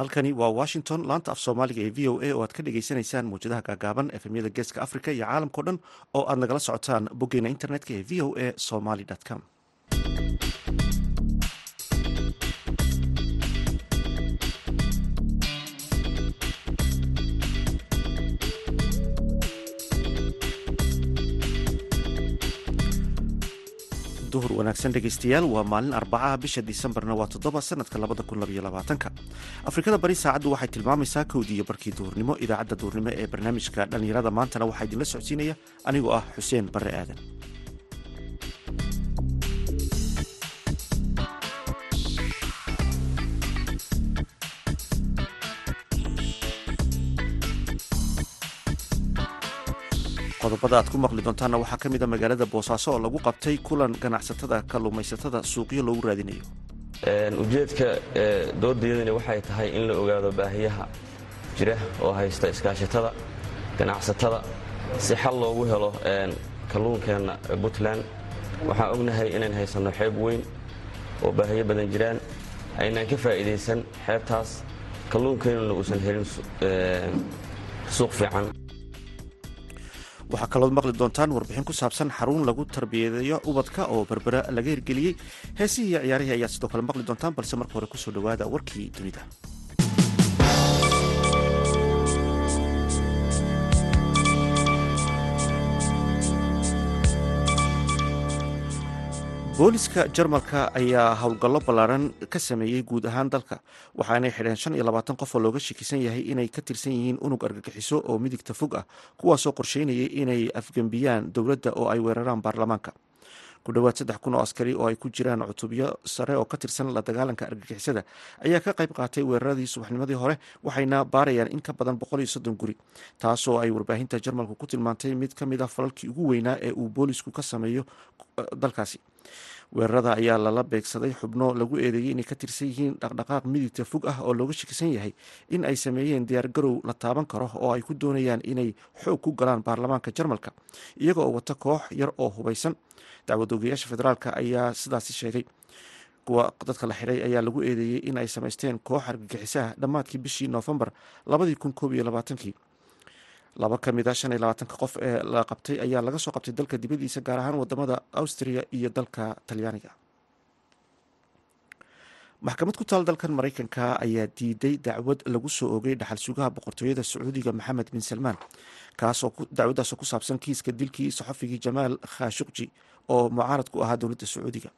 halkani waa washington laanta af soomaaliga ee v o a oo aad ka dhagaysanaysaan mawjadaha gaagaaban efemyada geeska africa iyo caalamkao dhan oo aad nagala socotaan boggeena internetka ee v o a somaly com duhur wanaagsan dhegeystayaal waa maalin arbacaha bisha disembarna waa toddoba sanadka labada kun labaiyo labaatanka. Afrikada bari saacaddu waxay tilmaamaysaa kowdii iyo barkii duhurnimo. Idaacadda duhurnimo ee barnaamijka dhallinyarada maantana waxaa idinla socodsiinaya. Anigoo ah xuseen barre aadan qodobada aad ku maqli doontaanna waxaa ka mid a magaalada boosaaso oo lagu qabtay kulan ganacsatada kalluumaysatada suuqyo loogu raadinayo. Ujeedka doordeedani waxay tahay in la ogaado baahiyaha jira oo haysta iskaashatada ganacsatada. Si xal loogu helo kalluunkeenna puntland waxaan ognahay inayn haysanno xeeb weyn oo baahiyo badan jiraan. Aynaan ka faa'iidaysan xeebtaas kalluunkeennuna uusan helin suuq fiican waxaa kalood maqli doontaan warbixin ku saabsan xarun lagu tarbiyadeeyo ubadka oo berbera laga hirgeliyey. Heesihii iyo ciyaarihii ayaa sidoo kale maqli doontaan balse marka hore ku soo dhowaada warkii dunida booliska jarmalka ayaa howlgallo ballaaran ka sameeyey guud ahaan dalka waxaanay xidheen shan iyo labaatan qof oo looga shakisan yahay inay ka tirsan yihiin unug argagixiso oo midigta fog ah kuwaasoo qorsheynayay inay afgembiyaan dowladda oo ay weeraraan baarlamaanka ku dhowaad saddex kun oo askari oo ay ku jiraan cutubyo sare oo ka tirsan la dagaalanka argagixisada ayaa ka qayb qaatay weeraradii subaxnimadii hore waxayna baarayaan in ka badan boqol iyo soddon guri taasoo ay warbaahinta jarmalku ku tilmaantay mid ka mid a falalkii ugu weynaa ee uu boolisku ka sameeyo dalkaasi. Weerarada ayaa lala beegsaday xubno lagu eedeeyey inay ka tirsan yihiin dhaqdhaqaaq midigta fog ah oo looga shakisan yahay in ay sameeyeen diyaargarow la taaban karo oo ay ku doonayaan inay xoog ku galaan baarlamaanka jarmalka iyaga oo wata koox yar oo hubaysan dacwad ogayaasha federaalk ayaa sidaasi sheegay. Kuwa dadka la xidhay ayaa lagu eedeeyey in ay samaysteen koox argagixisaha dhammaadkii bishii noofembar labadii kun koob iyo labaatankii. Laba ka mid a shan iyo labaatanka qof ee la qabtay ayaa laga soo qabtay dalka dibadiisa gaar ahaan waddamada austria iyo dalka talyaaniga. Maxkamad ku taal dalkan maraykanka ayaa diiday dacwad lagu soo ogay dhaxal sugaha boqortooyada sacuudiga maxamed bin salmaan dacwadaasoo ku saabsan kiiska dilkii saxofigii jamaal khashuqji oo mucaarad ku ahaa dowladda sacuudiga.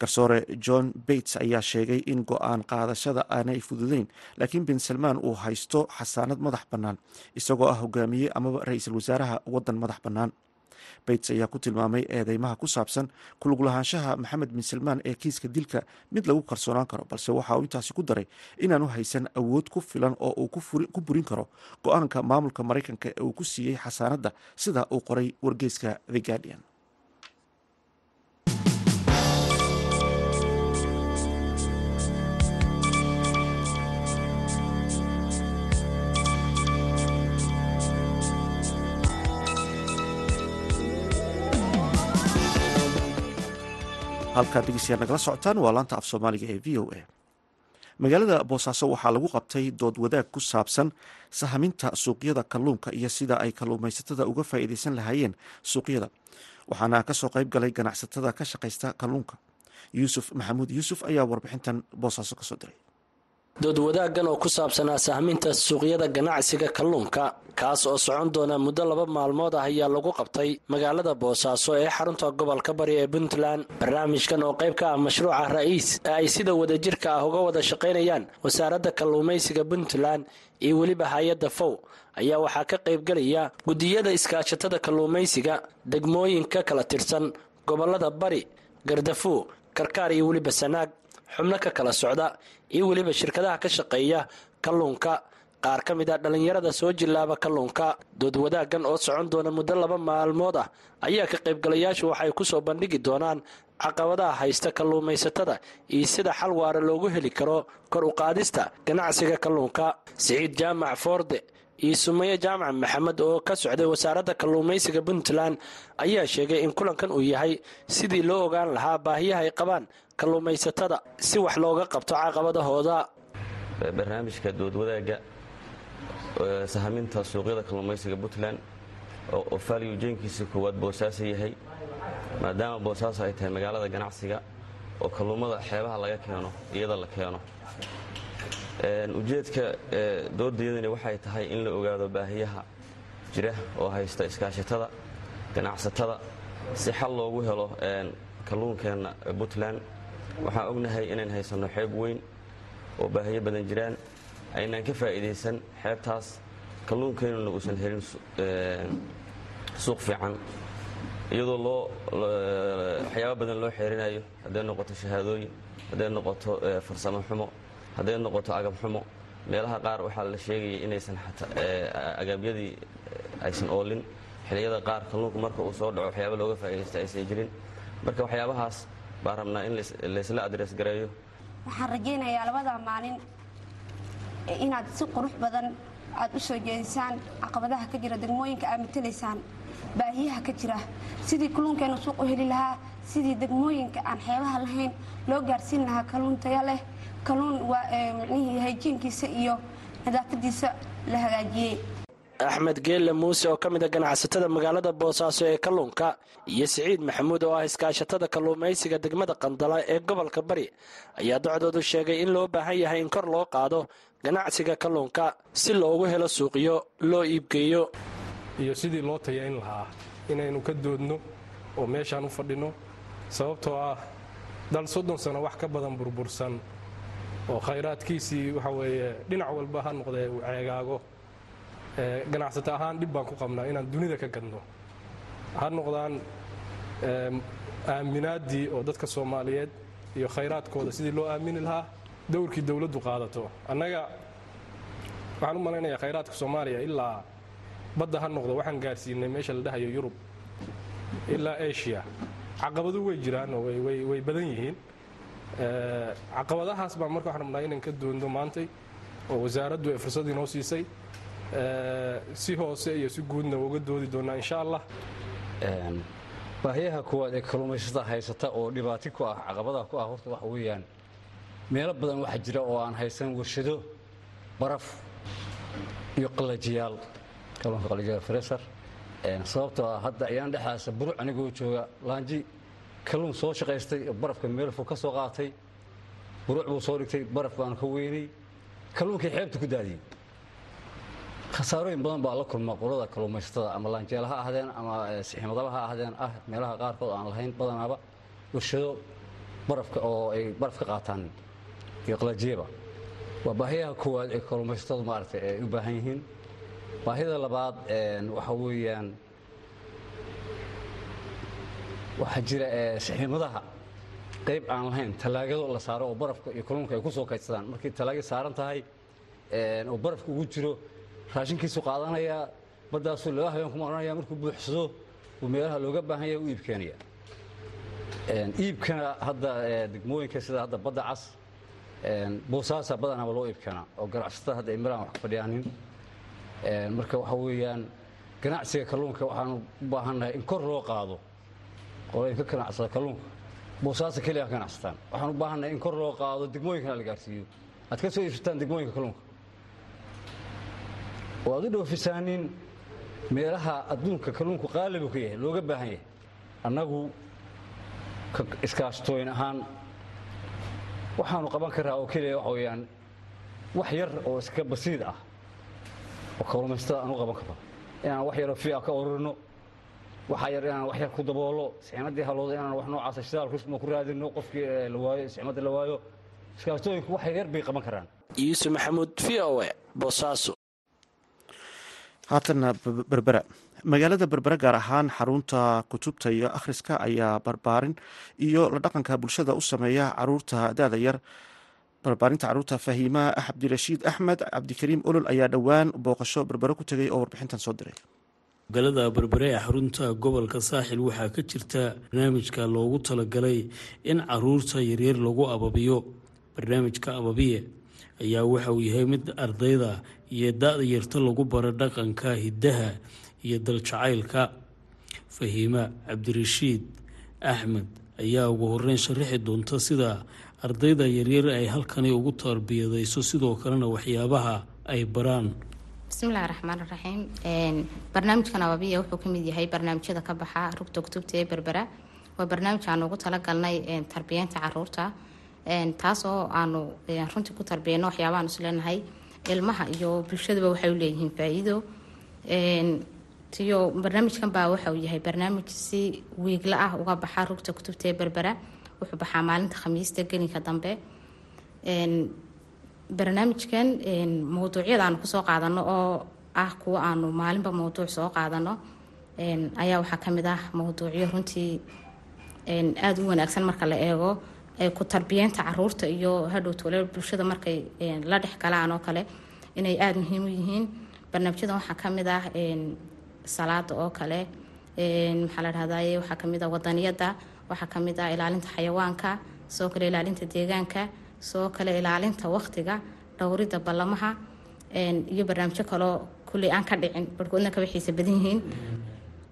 Garsoore john bates ayaa sheegay in go'aan qaadashada aanay fududeyn laakiin bin salmaan uu haysto xasaanad madax bannaan isagoo ah hogaamiye amaba ra'iisul wasaaraha waddan madax bannaan bates ayaa ku tilmaamay eedeymaha ku saabsan kuluglahaanshaha maxamed bin salmaan ee kiiska dilka mid lagu kalsoonaan karo balse waxa uu intaasi ku daray inaanu haysan awood ku filan oo uu ku burin karo go'aanka maamulka maraykanka ee uu ku siiyey xasaanadda sida uu qoray wargeyska the guardian halkaad dhegeystayaal nagala socotaan waa laanta af soomaaliga ee v o a. Magaalada boosaaso waxaa lagu qabtay dood wadaag ku saabsan sahaminta suuqyada kalluunka iyo sida ay kalluumaysatada uga faa'iideysan lahaayeen suuqyada. Waxaana ka soo qayb galay ganacsatada ka shaqaysta kalluunka. Yuusuf maxamuud yuusuf ayaa warbixintan boosaaso ka soo diray dood wadaaggan oo ku saabsanaa sahminta suuqyada ganacsiga kalluunka kaas oo socon doona muddo laba maalmood ah ayaa lagu qabtay magaalada boosaaso ee xarunta gobolka bari ee puntland. Barnaamijkan oo qayb ka ah mashruuca ra'iis ee ay sida wadajirka ah uga wada shaqaynayaan wasaaradda kalluumaysiga puntland iyo weliba hay'adda fow ayaa waxaa ka qaybgelaya guddiyada iskaashatada kalluumaysiga degmooyinka kala tirsan gobollada bari gardafuo karkaar iyo weliba sanaag xubno ka kala socda iyo weliba shirkadaha ka shaqeeya kalluunka. Qaar ka mid a dhallinyarada soo jillaaba kalluunka dood wadaaggan oo socon doona muddo laba maalmood ah ayaa ka qaybgalayaashu waxay ku soo bandhigi doonaan caqabadaha haysta kalluumaysatada iyo sida xal waara loogu heli karo kor u qaadista ganacsiga kalluunka. Siciid jaamac foorde iyo sumaye jaamac maxamed oo ka socday wasaaradda kalluumaysiga puntland ayaa sheegay in kulankan uu yahay sidii loo ogaan lahaa baahiyaha ay qabaan kalluumaysatada si wax looga qabto caqabadahooda. Barnaamijka doodwadaagga sahaminta suuqyada kalluumaysiga puntland oo faaliyu jeenkiisa koowaad boosaaso yahay maadaama boosaaso ay tahay magaalada ganacsiga oo kalluumada xeebaha laga keeno iyada la keeno ujeedka doodayadani waxay tahay in la ogaado baahiyaha jira oo haysta iskaashatada ganacsatada. Si xal loogu helo kalluunkeenna puntland waxaan ognahay inaan haysanno xeeb weyn oo baahiyo badan jiraan. Aynaan ka faa'iidaysan xeebtaas kalluunkeennuna uusan helin suuq fiican. Iyadoo loo waxyaaba badan loo xeerinayo hadday noqoto shahaadooyin hadday noqoto farsamo xumo hadday noqoto agab xumo meelaha qaar waxaa la sheegaya inaysan agabyadii aysan oolin. Xilliyada qaar kalluunku marka uu soo dhaco waxyaaba looga faa'iidaysta aysan jirin. Marka waxyaabahaas baan rabnaa in laysla adres gareeyo. Waxaan rajaynayaa labada maalin inaad si qurux badan aad u soo jeedisaan caqabadaha ka jira degmooyinka aad matalaysaan baahiyaha ka jira sidii kalluunkeenu suuq u heli lahaa sidii degmooyinka aan xeebaha lahayn loo gaarsiin lahaa kalluun taya leh kalluun micnihii hayjiinkiisa iyo nadaafadiisa la hagaajiyey. Axmed geelle muuse oo ka mid a ganacsatada magaalada boosaaso ee kalluunka iyo siciid maxamuud oo ah iskaashatada kalluumaysiga degmada qandala ee gobolka bari ayaa docdoodu sheegay in loo baahan yahay in kor loo qaado ganacsiga kalluunka si loogu helo suuqyo loo iibgeeyo iyo sidii loo tayayn lahaa inaynu ka doodno oo meeshaan u fadhinno sababtoo ah dal soddon sano wax ka badan burbursan oo khayraadkiisii waxa weeye dhinac walba ha noqdee uu ceegaago. Ganacsato ahaan dhib baan ku qabnaa inaan dunida ka gadno. Ha noqdaan aaminaaddii oo dadka soomaaliyeed iyo khayraadkooda sidii loo aamini lahaa dowrkii dowladdu qaadato. Annaga waxaan u malaynayaa khayraadka soomaaliya ilaa badda ha noqdo waxaan gaarsiinay meesha la dhahayo yurub ilaa asia. Caqabadu way jiraan oo way badan yihiin caqabadahaas baan marka waxaan rabnaa inaan ka doonno maantay oo wasaaraddu ay fursad inoo siisay si hoose iyo si guudna uga doodi doonaa insha allah. Baahiyaha koowaad ee kalluumaysatada haysata oo dhibaati ku ah caqabadaha ku ah horta waxa weeyaan meelo badan waxaa jira oo aan haysan warshado baraf iyo qalajiyaal. Kalluunka qalajiyaal fresar sababtoo ah hadda ayaan dhexaasa buruc anigoo jooga laanji kalluun soo shaqaystay barafka meel fog ka soo qaatay. Buruc buu soo dhigtay baraf baan ka weynay kalluunkii xeebta ku daadiyey. Khasaarooyin badan baa la kulma qolada kalluumaysatada ama laanjeel ha ahdeen ama siximadaba ha ahdeen ah meelaha qaarkood aan lahayn badanaaba. Warshado barafka oo ay baraf ka qaataan iyo qalajiyaba waa baahiyaha koowaad ee kalluumaysatadu maaragtay ay u baahan yihiin. Baahida labaad waxa weeyaan waxaa jira siximadaha qayb aan lahayn tallaagado la saaro oo barafka iyo kalluunka ay ku soo kaydsadaan. Markay tallaagad saaran tahay oo barafka ugu jiro raashinkiisu qaadanayaa baddaasuu laba habeen ku maqlanaya markuu buuxsado uu meelaha looga baahan yahay u iibkeenaya iibkana hadda degmooyinka sida hadda badda cas boosaasa badanaba loo iibkeenaa oo ganacsatada hadda ay meelahan wax ka fadhiyaanin. Marka waxa weeyaan ganacsiga kalluunka waxaanu u baahannahay in kor loo qaado qolooyin ka ganacsada kalluunka. Boosaasa keliya ganacsataan waxaan u baahannahay in kor loo qaado degmooyinkana la gaarsiiyo. Aad ka soo iibsataan degmooyinka kalluunka. Oo aad u dhoofisaanin meelaha adduunka kalluunku qaalibu ka yahay looga baahan yahay. Annagu iskaashtooyin ahaan waxaanu qaban karaa oo keliya waxa weeyaan wax yar oo iska basiid ah. Oo kalluumaysatada aan u qaban karno. Inaan wax yaroo fiica ka ururino waxaa yar inaan wax yar ku daboolo sixmadii halooda inaan wax noocaasa shidaal kusma ku raadino qofkii la waayo sixmadda la waayo. Iskaashtooyinku wax yar bay qaban karaan. Yuusuf maxamuud v o e boosaaso haatanna berbera. Magaalada berbera gaar ahaan xarunta kutubta iyo akhriska ayaa barbaarin iyo la dhaqanka bulshada u sameeya carruurta da-da yar. Barbaarinta carruurta fahiima cabdirashiid axmed cabdikariim olol ayaa dhowaan booqasho berbere ku tegay oo warbixintan soo diray magaalada berbere ee xarunta gobolka saaxil waxaa ka jirta barnaamijka loogu talagalay in carruurta yaryar lagu ababiyo. Barnaamijka ababiye ayaa waxa uu yahay mid ardayda iyo da-da yarta lagu baro dhaqanka hiddaha iyo daljacaylka. Fahiima cabdirashiid axmed ayaa ugu horeyn sharaxi doonta sida ardayda yaryar ay halkani ugu tarbiyadayso sidoo kalena waxyaabaha ay baraan bismillahi raxmaan raxiim barnaamijkan ababiya wuxuu ka mid yahay barnaamijyada ka baxa rugta kutubta ee berbera. Waa barnaamij aanu ugu talagalnay tarbiyeynta carruurta taas oo aanu runtii ku tarbiyeyno waxyaabahaan isleenahay ilmaha iyo bulshadaba waxay u leeyihiin faa-iido. Barnaamijkan baa waxauu yahay barnaamij si wiigla ah uga baxa rugta kutubta ee berbera. Wuxuu baxaa maalinta khamiista gelinka dambe barnaamijkan mawduucyada aanu ku soo qaadano oo ah kuwa aanu maalinba mawduuc soo qaadano. Ayaa waxaa ka mid ah mawduucyo runtii aada u wanaagsan marka la eego ku tarbiyeynta carruurta iyo hadhow tole bulshada markay la dhex galaan oo kale inay aada muhiim u yihiin. Barnaamijyadan waxaa ka mid ah salaada oo kale maxaa la dhahdaye waxaa ka mid ah wadaniyada waxaa ka mid ah ilaalinta xayawaanka sidoo kale ilaalinta deegaanka sidoo kale ilaalinta waqtiga dhowrida ballamaha iyo barnaamijyo kaloo kulley aan ka dhicin. Barhkoodna kaba xiisa badan yihiin.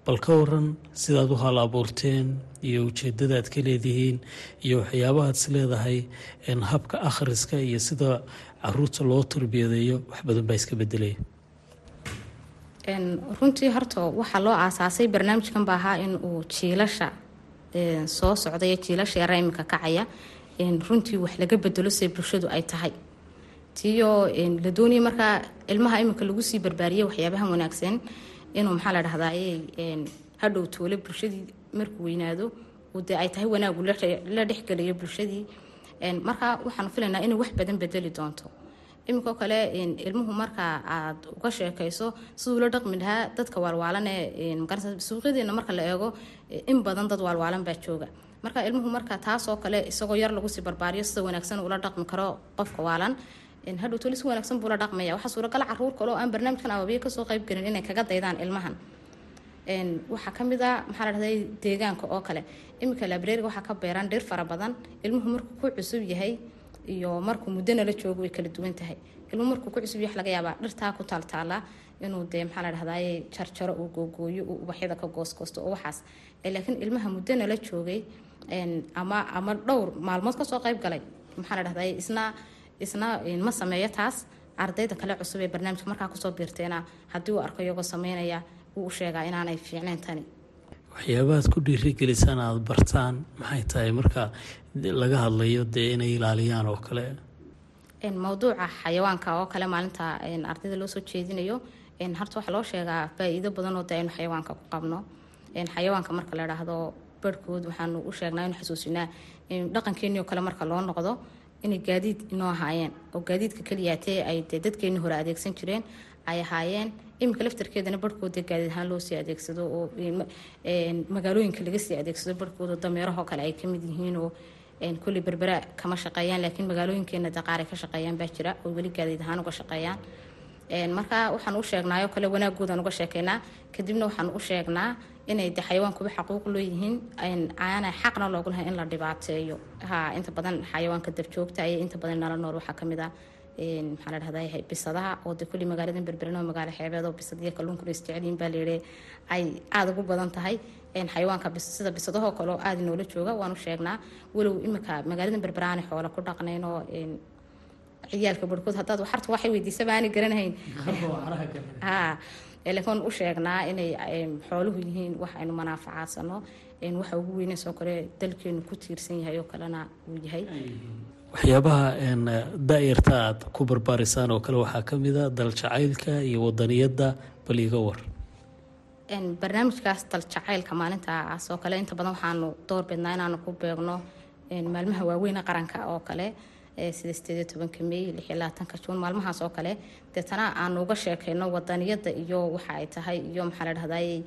Bal ka waran sidaad u hal abuurteen iyo ujeedadaad ka leedihiin iyo waxyaabahaad is leedahay habka akhriska iyo sida carruurta loo tarbiyadeeyo wax badan baa iska bedelaya runtii horta waxaa loo aasaasay barnaamijkan ba ahaa in uu jiilasha soo socda iyo jiilasha yara iminka kacaya runtii wax laga bedelo say bulshadu ay tahay. Tiyo la doonaya markaa ilmaha iminka lagu sii barbaariyay waxyaabahan wanaagsan inuu maxaa la dhahdaye hadhow toole bulshadii markuu weynaado dee ay tahay wanaagu la dhexgelayo bulshadii. Marka waxaanu filaynaa inay wax badan bedeli doonto iminkao kale ilmuhu marka aad uga sheekayso siduu la dhaqmi lahaa dadka waalwaalan ee marka la eego in badan dad waalwaalan baa jooga. Marka ilmuhu marka taasoo kale isagoo yar lagu sii barbaariyo sida wanaagsan ula dhaqmi karo qofka waalan hadhow toli si wanaagsan buu la dhaqmaya. Waxaa suuragal carruur kale aan barnaamijkan ababiya ka soo qayb gelin inay kaga daydaan ilmahan. Waxaa ka mid a maxaa la dhahday deegaanka oo kale. Iminka librariga waxaa ka beeran dhir fara badan. Ilmuhu markuu ku cusub yahay iyo markuu muddona la joogo way kala duwan tahay. Ilmuhu markuu ku cusub wax laga yaabaa dhirtaa ku taaltaala inuu dee maxaa la dhahdaye jarjaro uu googooyo uu ubaxyada ka goosgoosto oo waxaas. Laakiin ilmaha muddona la joogay ama ama dhowr maalmood ka soo qayb galay maxaa la dhahdaye isna isna ma sameeyo taas ardayda kale cusub ee barnaamijka markaa ku soo biirteena haddii uu arko iyagoo sameynaya wuu u sheegaa inaanay fiicnayn tani waxyaabahaad ku dhiirigelisaan aada bartaan maxay tahay marka laga hadlayo dee inay ilaaliyaan oo kale? Mawduuca xayawaanka oo kale maalinta ardayda loo soo jeedinayo horta waxaa loo sheegaa faa-iido badan oo de xayawaanka ku qabno. Xayawaanka marka la dhaahdo barhkood waxaanu u sheegnaa inu xasuusinaa dhaqankeeni oo kale marka loo noqdo inay gaadiid inoo ahaayeen. Oo gaadiidka keliyaatee ay dee dadkeeni hore adeegsan jireen ay ahaayeen. Iminka laftarkeedana barhkooda gaadiid ahaan loo sii adeegsado oo magaalooyinka laga sii adeegsado barhkooda dameerahoo kale ay ka mid yihiin oo kulli berbera kama shaqeeyaan laakiin magaalooyinkeena daqaar ay ka shaqeeyaan baa jira oo weli gaadiid ahaan uga shaqeeyaan. Marka waxaan u sheegnaayo kale wanaagoodan uga sheekeynaa. Kadibna waxaan u sheegnaa inay de xayawaankuba xaquuq looyihiin aanay xaqna loogu lahay in la dhibaateeyo. Ha inta badan xayawaanka dabjoogta ay inta badan nala nool waxaa ka mid ah maxaa la dhahdaa bisadaha oo de kulli magaalada berberan oo magaalo xeebeed oo bisadiyo kalluunkuna isjecelyihin baa layidhi ay aada ugu badan tahay. Xayawaanka sida bisadahoo kale oo aada noola jooga waanu sheegnaa. Walow imika magaalada berbera aanay xoola ku dhaqnayn oo ciyaalka barhkood haddaad waxarta waxay weydiisaba aanay garanahayn ha laakiin u sheegnaa inay xooluhu yihiin wax aynu manaafacaasano waxa ugu weyneysoo kale dalkeenu ku tiirsan yahay oo kalena uu yahay waxyaabaha da-yarta aad ku barbaarisaan oo kale waxaa ka mid a daljacaylka iyo wadaniyadda bal iga war barnaamijkaas daljacaylka maalintaas oo kale inta badan waxaanu door bidnaa inaanu ku beegno maalmaha waaweyne qaranka oo kale sida sideediyo tobanka mey lixiyo juun maalmahaas oo kale. Deetana aanu uga sheekeyno wadaniyadda iyo waxa ay tahay iyo maxaa la dhahdaye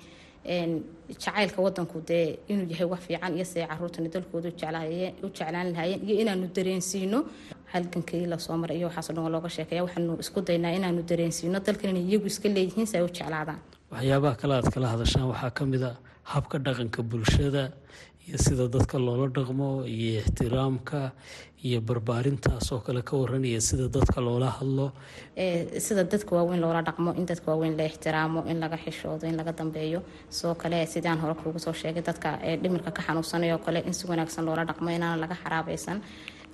jacaylka wadanku dee inuu yahay wax fiican iyo siday caruurtani dalkooda u jeclaan lahaayeen iyo inaanu dareensiino. Halgankii la soo maray iyo waxaaso dhan waa looga sheekeeya waxaanu isku daynaa inaanu dareensiino. Dalkan inay iyagu iska leeyihiin si ay u jeclaadaan. Waxyaabaha kale aad kala hadashaan waxaa ka mid a habka dhaqanka bulshada iyo sida dadka loola dhaqmo iyo ixtiraamka iyo barbaarintaas oo kale ka waranaya sida dadka loola hadlo. Sida dadka waaweyn loola dhaqmo in dadka waaweyn la ixtiraamo in laga xishoodo in laga dambeeyo. Sidoo kale sidaan hore kuugu soo sheegay dadka dhimirka ka xanuunsanayoo kale in si wanaagsan loola dhaqmo inaan laga xaraabaysan.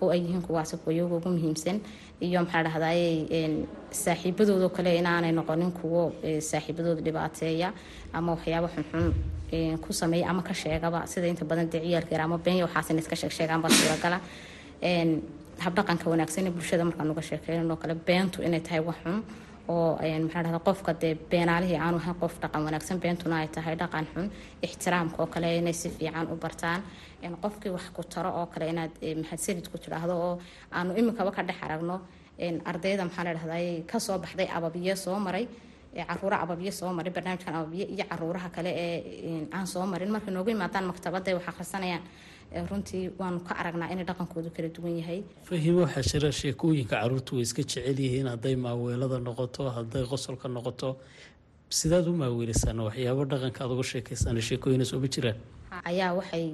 Oo ay yihiin kuwaasi kuwayaga ugu muhiimsan. Iyo maxaa dhahdaye saaxiibadoodo kale inaanay noqonin kuwo saaxiibadooda dhibaateeya ama waxyaabo xunxun ku sameeya ama ka sheegaba. Sida inta badan dee ciyaalka yar ama beenya waxaas in iska sheeg sheegaan baa suuragala habdhaqanka wanaagsan ee bulshada markaan uga sheekeynanoo kale beentu inay tahay wax xun oo maxaa qofka dee beenaalihii aanu ahayn qof dhaqan wanaagsan beentuna ay tahay dhaqan xun. Ixtiraamka oo kale inay si fiican u bartaan. Qofkii wax ku taro oo kale inaad mahadsanid ku tidhaahdo oo aanu iminkaba ka dhex aragno ardayda maxaa la dhahday ka soo baxday ababiye soo maray caruura ababiye soo maray barnaamijkan ababiye iyo caruuraha kale ee aan soo marin. Markay noogu yimaadaan maktabada wax akhrisanayaan runtii waanu ka aragnaa inay dhaqankoodu kala duwan yahay. Fahimo waxaa jira sheekooyinka caruurtu way iska jecel yihiin hadday maaweelada noqoto hadday qosolka noqoto. Sidaad u maaweelisaan waxyaabo dhaqanka aad uga sheekaysaan sheekooyina sooma jiraan? Ayaa waxay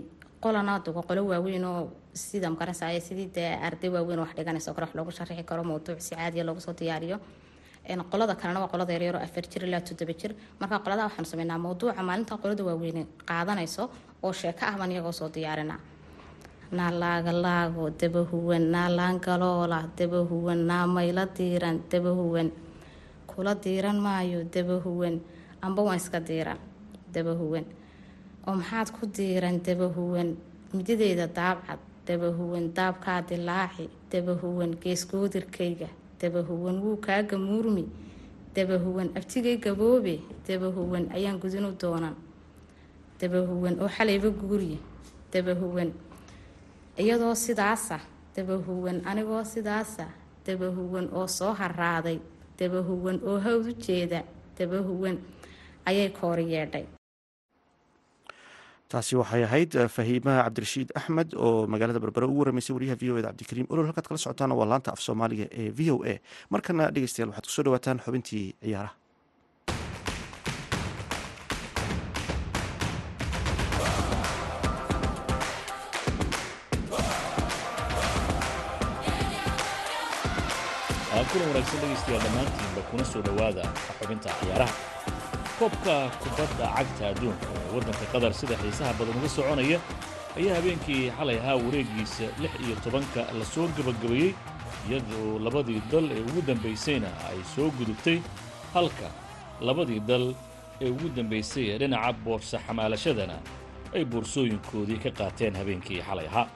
qolana dugo qolo waaweyn oo sida magaranaysa sidii dee arday waaweyn wax dhiganayso kale wax loogu sharaxi karo mawduuc si caadiya loogu soo diyaariyo qolada kalena waa qolada yaryaro afar jir ilaa toddoba jir. Marka qolada waxaanu sameynaa mawduuca maalinta qolada waaweyne qaadanayso oo sheeko ah baan iyagoo soo diyaarinaa. Naalaagalaago dabahuwan naalaangaloola dabahuwan naamayla diiran dabahuwan kula diiran maayo dabahuwan amba waan iska diiran dabahuwan oo maxaad ku diiran dabahuwan midadeeda daabcad dabahuwan daabkaa dilaaci dabahuwan geeskoodirkayga dabahuwan wuu kaaga muurmi dabahuwan abtigay gaboobe dabahuwan ayaan gudinu doonan. Dabahuwan oo xalayba guuriye dabahuwan iyadoo sidaasa dabahuwan anigoo sidaasa dabahuwan oo soo haraaday dabahuwan oo hawd u jeeda dabahuwan ayay koori yeedhay taasi waxay ahayd fahiimaha cabdirashiid axmed oo magaalada berbere ugu waramaysay wariyaha v o eda cabdikariim olol halkaad kala socotaana waa laanta af soomaaliga ee v o a. Markana dhegeystayaal waxaad ku soo dhawaataan xubintii ciyaaraha. Kulan wanaagsan dhegaystayaal dhammaantiinba kuna soo dhowaada xubinta ciyaaraha koobka kubadda cagta adduunka. Ee waddanka qatar sida xiisaha badan uga soconaya ayaa habeenkii xalay ahaa wareegiisa lix iyo tobanka la soo gebagabeeyey iyadoo labadii dal ee ugu dambaysayna ay soo gudubtay halka labadii dal ee ugu dambaysay ee dhinaca boorsa xamaalashadana ay boorsooyinkoodii ka qaateen habeenkii xalay ahaa.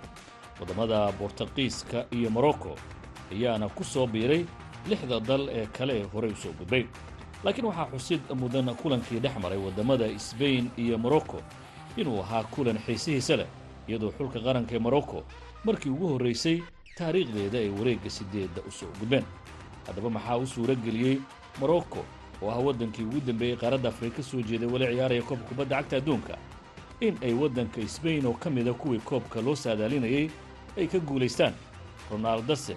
Waddammada bortaqiiska iyo morocco ayaana ku soo biiray lixda dal ee kale ee horey u soo gudbay laakiin waxaa xusid mudan kulankii dhex maray waddammada sbain iyo morocco. Inuu ahaa kulan xiisihiisa leh iyadoo xulka qaranka ee morocco markii ugu horraysay taariikhdeeda ay wareegga siddeedda u soo gudbeen. Haddaba maxaa u suuro geliyey morocco oo ah waddankii ugu dambeeyey qaaradda afrika ka soo jeeday wali ciyaaraya koobka kubadda cagta adduunka. In ay waddanka sbain oo ka mida kuwii koobka loo saadaalinayay ay ka guulaystaan ronaldase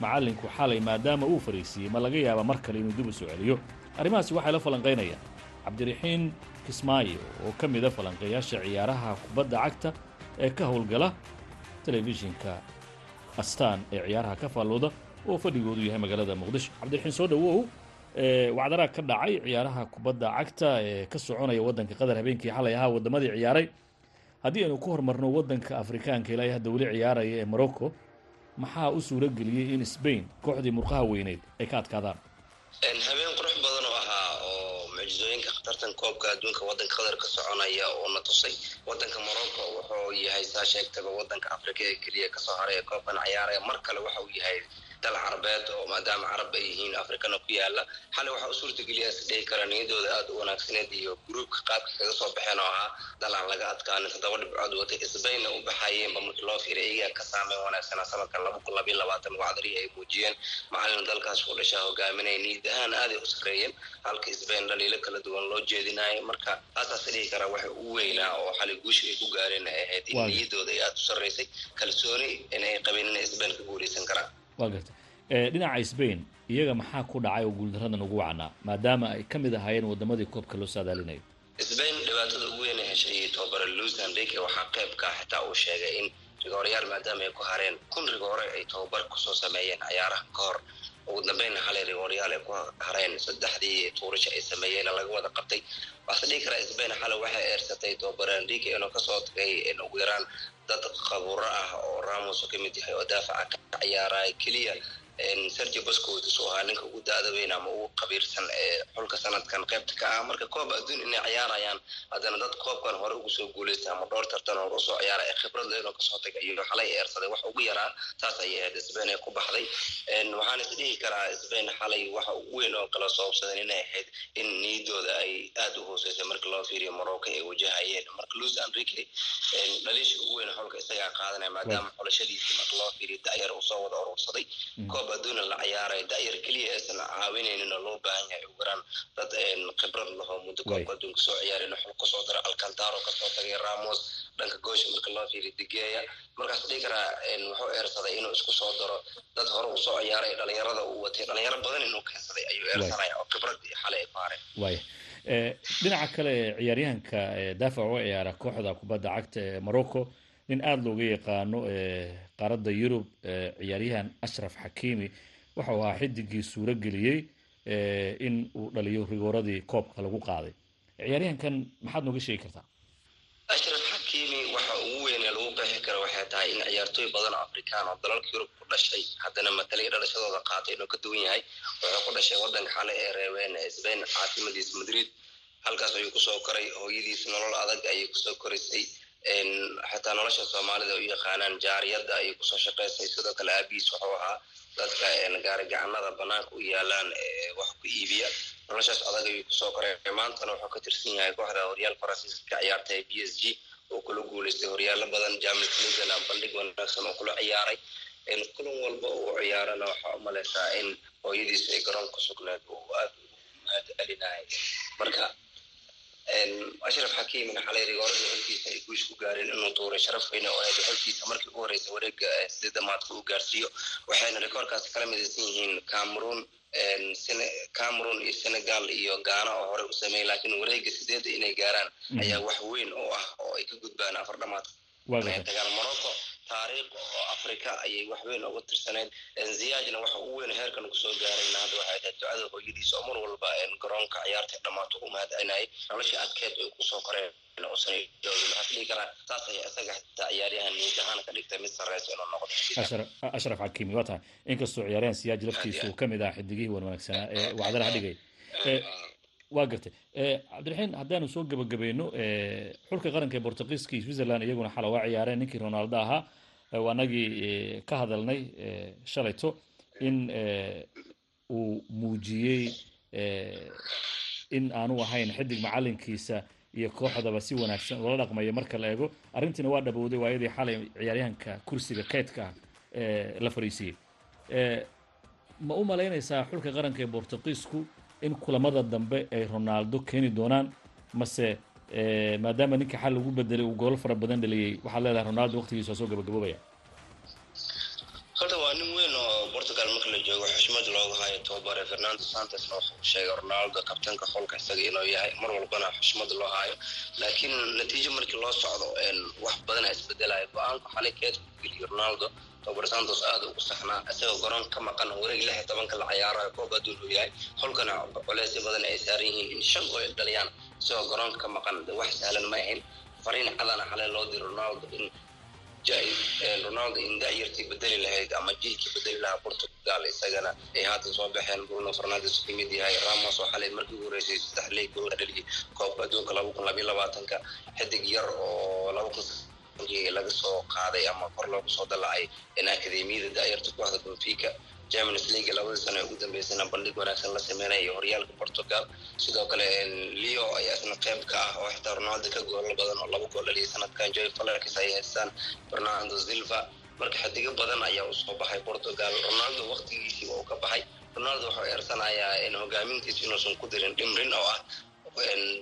macallinku xalay maadaama uu fariisiiyey ma laga yaaba mar kale inuu dib u soo celiyo arrimahaasi waxay la falanqaynayaan cabdiraxiin kismaayo oo ka mida falanqeeyaasha ciyaaraha kubadda cagta ee ka howlgala telefishinka astaan ee ciyaaraha ka faallooda oo fadhigoodu yahay magaalada muqdisho. Cabdiraxiin soo dhowow wacdaraa ka dhacay ciyaaraha kubadda cagta ee ka soconaya waddanka qatar habeenkii xalay ahaa waddamadii ciyaaray. Haddii aynu ku hormarno waddanka afrikaanka ilaa hadda weli ciyaaraya ee morocco maxaa u suuro geliyey in sbain kooxdii murqaha weyneyd ay ka adkaadaan habeen qurux badan oo ahaa oo khatartan koobka adduunka waddanka qatar ka soconaya oo na tusay. Waddanka morocco wuxuu yahay saa sheegtaba waddanka afrika ee keliya ka soo haray ee koobkan ciyaaraya mar kale waxa uu yahay dal carabeed oo maadaama carab ay yihiin afrikana ku yaalla xalay waxaa u suurtageliyaa is dhihi kara niyadooda aada u wanaagsaneed iyo gruubka qaabka kaga soo baxeen oo ahaa dal aan laga adkaanin toddoba dhibcood watay isbayna u baxayeenba markii loo fiiray iyagaa ka saameyn wanaagsanaa sanadkan laba kun labayo labaatan wacdarihi ay muujiyeen. Macalin dalkaas ku dhashaa hogaaminaya niyad ahaan aaday u sarreeyeen halka isbayn dhaliilo kala duwan loo jeedinayo marka taasaas dhihi karaa waxa u weynaa oo xalay guusha ay ku gaareen ay ahayd in niyadooda ay aada u sarreysay. Kalsooni in ay qabeen inay isbayn ka guuleysan karaan waa garta dhinaca sbain iyaga maxaa ku dhacay oo guuldaradan ugu wacnaa maadaama ay ka mid ahaayeen waddamadii koobka loo saadaalinayo sbain dhibaatada ugu weyn ay heshay tobabare luis enrique waxaa qeybka xitaa uu sheegay in rigoorayaal maadaama ay ku hareen kun rigoore ay tobabar ku soo sameeyeen ciyaaraha ka hor ugu dambeynna xalay rigooryaal ay ku hareen saddexdii tuurasho ay sameeyeen laga wada qabtay. Waxaase dhihi karaa sbain xalay waxay eersatay tobabare enrique inuu ka soo tagay ugu yaraan dad qabuuro ah oo ramos ka mid yahay oo daafaca ka ciyaaraya keliya sergio boscotis oo ahaa ninka ugu da-da weyn ama ugu qabiirsan ee xulka sanadkan qaybta ka ah marka koob adduun inay ciyaarayaan haddana dad koobkan hore ugu soo guuleystay ama dhowr tartan hore u soo ciyaaray ee khibrad inuu ka soo tagay iyo xalay eersaday wax ugu yaraa taas ayay ahayd sbain ay ku baxday waxaan is karaa sbain xalay waxa ugu weyn oo kala soobsadeen inay ahayd in niyadooda ay aada u hooseysay marka loo fiiriyo morocco ay wajahayeen marka luis enrique dhaliisha ugu weyn xulka isagaa qaadanaya maadaama xulashadiisii marka loo fiiriyo da'yar wada urursaday koob adduuna la ciyaaray da'yar keliya aysan caawinaynin oo loo baahan yahay ugu yaraan dad khibrad lahoo muddo koobka adduunka soo ciyaaray inuu xul ku soo daro alcantaro ka soo tagay ramos dhanka goosha marka loo fiiriyo digeya markaas dhihi karaa wuxuu eersaday inuu isku soo daro dad hore u soo ciyaaray dhalinyarada uu watay dhalinyaro badan inuu keensaday ayuu eersanaya oo khibrad xalay ay ku hareen waaya dhinaca kale ciyaaryahanka daafac uga ciyaara kooxda kubadda cagta ee morocco nin aada looga yaqaano qaaradda yurub ciyaaryahan ashraf xakiimi waxau ahaa xidigii suuro geliyey in uu dhaliyo rigooradii koobka lagu qaaday. Ciyaaryahankan maxaad nooga sheegi kartaa? Ashraf xakiimi waxa ugu weynee lagu qeexi karo waxay tahay in ciyaartooy badan oo afrikaan oo dalalka yurub ku dhashay haddana matalay dhalashadooda qaatay inuu ka duwan yahay wuxuu ku dhashay waddanka xale ee reebeen sbain caasimadiisa madrid. Halkaas ayuu ku soo koray hooyadiis nolol adag ayay ku soo korisay xataa nolosha soomaalida u yaqaanaan jaariyadda ayay ku soo shaqaysay sidoo kale aabihiis wuxuu ahaa dadka gaari gacanada banaanka u yaalaan wax ku iibiya. Noloshaas adag ayuu ku soo koray. Maantana wuxuu ka tirsan yahay kooxda horyaal faransiiska ka ciyaartay b s g oo kula guuleystay horyaalo badan jamis ligana bandhig wanaagsan oo kula ciyaaray. Kulan walba uu ciyaarana waxaa u malaysaa in hooyadiis ay garoonka sugneed uu aada ugu mahad celinahay marka ashraf xakiimina xalay rigooradii xolkiisa ay guush ku gaareen inuu tuuray sharaf weyne oo ahayd xolkiisa markii ugu horreysay wareega sideedamaadka uu gaarsiiyo waxayna rikoorkaasi kala midaysan yihiin cameroon cameroon iyo senegal iyo gaana oo hore u sameeyey laakiin wareega sideedda inay gaaraan ayaa wax weyn oo ah oo ay ka gudbaan afar dhamaad dagaal morocco taariikh oo afrika ayay wax weyn uga tirsaneyd ziyaajna waxa ugu weyn heerkan ku soo gaarayna hadda waxay tahay ducada hooyadiisa oo mar walba garoonka ciyaarta dhammaato u mahadcelinayay noloshii adkeed ay ku soo koreen ashraf xakiimi waa tahay. Inkastoo ciyaaryahan siyaaj laftiisa uu ka mid ah xidigihii wan wanaagsanaa ee wacdalaha dhigay waa gartay. Cabdiraxiin haddaanu soo gebagabayno xulka qaranka ee bortugiiska iyo switzerland iyaguna xala waa ciyaareen ninkii ronaldo ahaa waanagii ka hadalnay shalayto in uu muujiyey in aanu ahayn xidig macalinkiisa iyo kooxdaba si wanaagsan ula dhaqmaya marka la eego. Arrintiina waa dhabowday waayadii xalay ciyaaryahanka kursiga kaydka ah la fariisiyey. Ma u malaynaysaa xulka qaranka ee bortugiisku in kulamada dambe ay ronaldo keeni doonaan? Mase maadaama ninka xal lagu bedelay uu goolo fara badan dhaliyey waxaad leedahay ronaldo waqtigiisa soo gabagaboobaya horta waa nin weyn oo portugal marka la joogo xushmad looga hayo tobabare fernando santosna wuxuu sheegay ronaldo kabtanka xulka isaga inuu yahay. Mar walbana xushmad loo hayo. Laakiin natiijo markii loo socdo wax badana isbedelaya. Go'aanka xalay keedku geliyo ronaldo tobabare santos aada ugu saxnaa isagoo garoon ka maqan wareeg lix iyo tobanka la cayaarayo koob adduun uu yahay. Xulkana culeysyo badan ay saaran yihiin in shan gool dhaliyaan isagoo garoonka ka maqan. Wax sahlan ma ahayn. Fariin cadana xalay loo diro ronaldo in ronaldo in da'yartii bedeli lahayd ama jiilkii bedeli lahaa portugal isagana ay haatan soo baxeen. Bruno fernandes ka mid yahay. Ramos oo xalay markii ugu horeysay saddex leey gool ka dhaliyay. Koobka adduunka laba kun labayo labaatanka xidig yar oo laba kun laga soo qaaday ama kor loogu soo dalacay in akademiyada da'yarta kooxda benfica champions league labadii sano ee ugu dambeysana bandhig wanaagsan la sameynaya horyaalka portugal. Sidoo kale leo ayaa isna qayb ka ah oo xitaa ronaldo ka goolo badan oo laba gool dhaliyay sanadkan joy falerkis ay haystaan fernando silva marka xidigo badan ayaa u soo baxay portugal ronaldo waqtigiisii waa uu ka baxay ronaldo wuxuu eersanayaa in hogaamintiisa inuusan ku dirin dhimrin oo ah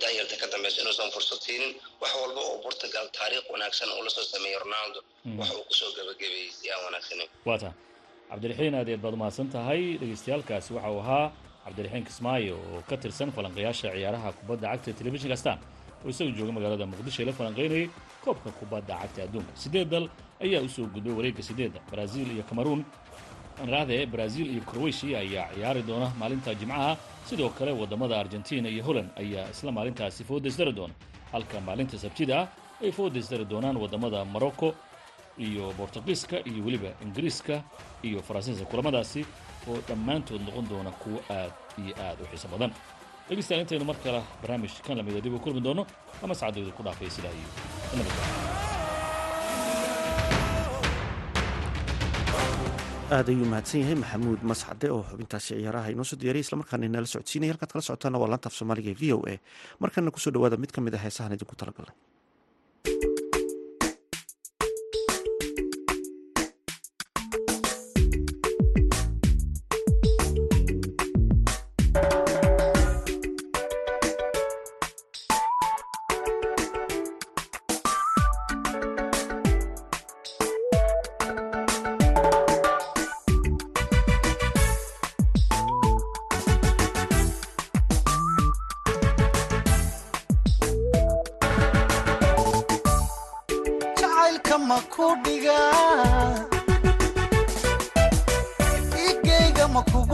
da'yarta ka dambeysa inuusan fursad siinin wax walba oo portugal taariikh wanaagsan uu la soo sameeyey ronaldo wax uu ku soo gabagabeeyey si aan tahay cabdiraxiin aad iyaad baad umahadsan tahay. Dhegeystayaalkaasi waxa uu ahaa cabdiraxiin kismaayo oo ka tirsan falanqayaasha ciyaaraha kubadda cagta ee telefishinka stan oo isaga jooga magaalada muqdisho ee la falanqaynayay koobka kubadda cagta adduunka. Siddeed dal ayaa u soo gudbay wareegga sideedda baraaziil iyo cameruun anraahde brazil iyo croatia ayaa ciyaari doona maalinta jimcaha. Sidoo kale waddamada argentina iyo holland ayaa isla maalintaasi foodaysdari doona. Halka maalinta sabtida ah ay foodaysdari doonaan waddamada morocco iyo bortugiiska iyo weliba ingiriiska iyo faransiiska kulamadaasi oo dhammaantood noqon doona kuwo aad iyo aad u xiiso badan. Dhegeystayaal intaynu mar kale barnaamij kan lamida dib u kulmi doono ama sacadooda ku dhaafay sidaa iyo aad ayuu mahadsan yahay maxamuud mascade oo xubintaasi ciyaaraha inoo soo diyaariyay islamarkaana inala socodsiinaya. Halkaad kala socotaana waa laanta af soomaaliga ee v o a. Markana ku soo dhawaada mid ka mid a heesahan idinku talagalnay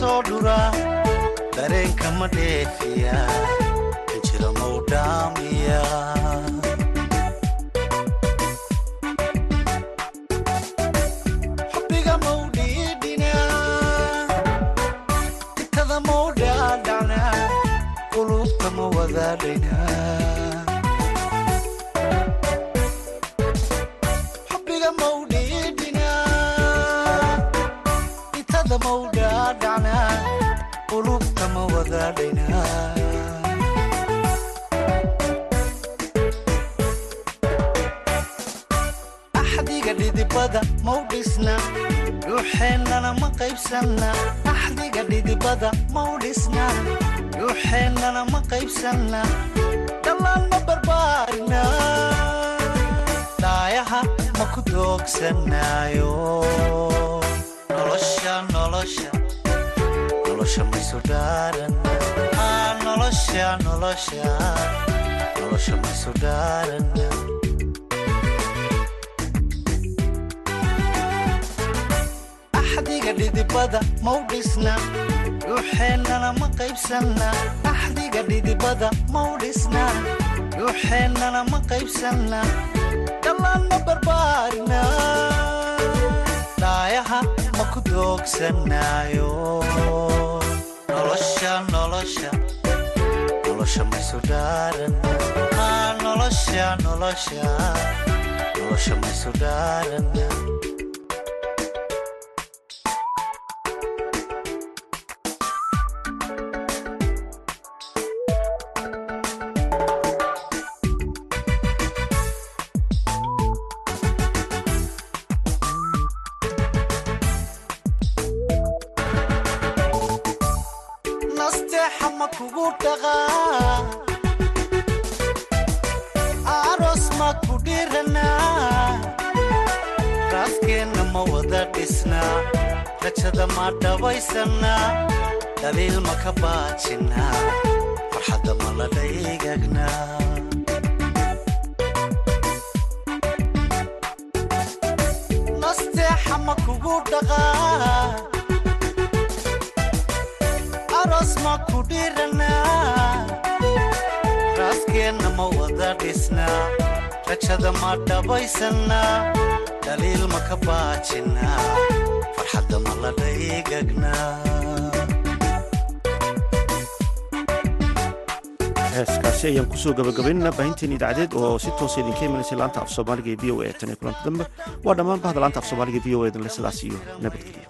soo dhuraa dareenka ma dheefiya xijira mau dhaamiya xubbiga mau dhiidhinaa intada mau dhaadhacnaa qulubta ma wadaadhaynaa axdiga dhidibada mau dhisna? Dhuuxeennana ma qaybsanna? Axdiga dhidibada mau dhisna? Dhuuxeennana ma qaybsanna? Dhallaan ma barbaarina? Dhaayaha ma ku doogsanaayo? Nolosha nolosha nolosha maysu dhaaran axdiga dhidibada mau dhisna dhuuxeennana ma qaybsanna axdiga dhidibada mau dhisna dhuuxeennana ma qaybsanna dhallaan ma barbaarina dhaayaha ma ku doogsanaayo nolosha maysu dhaaran aroos ma ku dhiranaa raaskeenna ma wada dhisnaa rajada ma dhabaysannaa daliil ma ka baajinnaa farxadda ma la dhaygagnaa nasteexa ma kugu dhaqaa aroos ku dhiranaa raaskeenna ma wada dhisnaa rajada ma dhabaysannaa daliil ma ka baajinnaa farxadda ma la dhaygagnaa heeskaasi ayaan ku soo gabagabaynana baahinteen idaacadeed oo si toosa idinka imanaysay laanta af soomaaliga ee v o a tan iyo dambe. Waa dhammaan bahda laanta af soomaaliga v o a dan le sidaas iyo nabadgelyo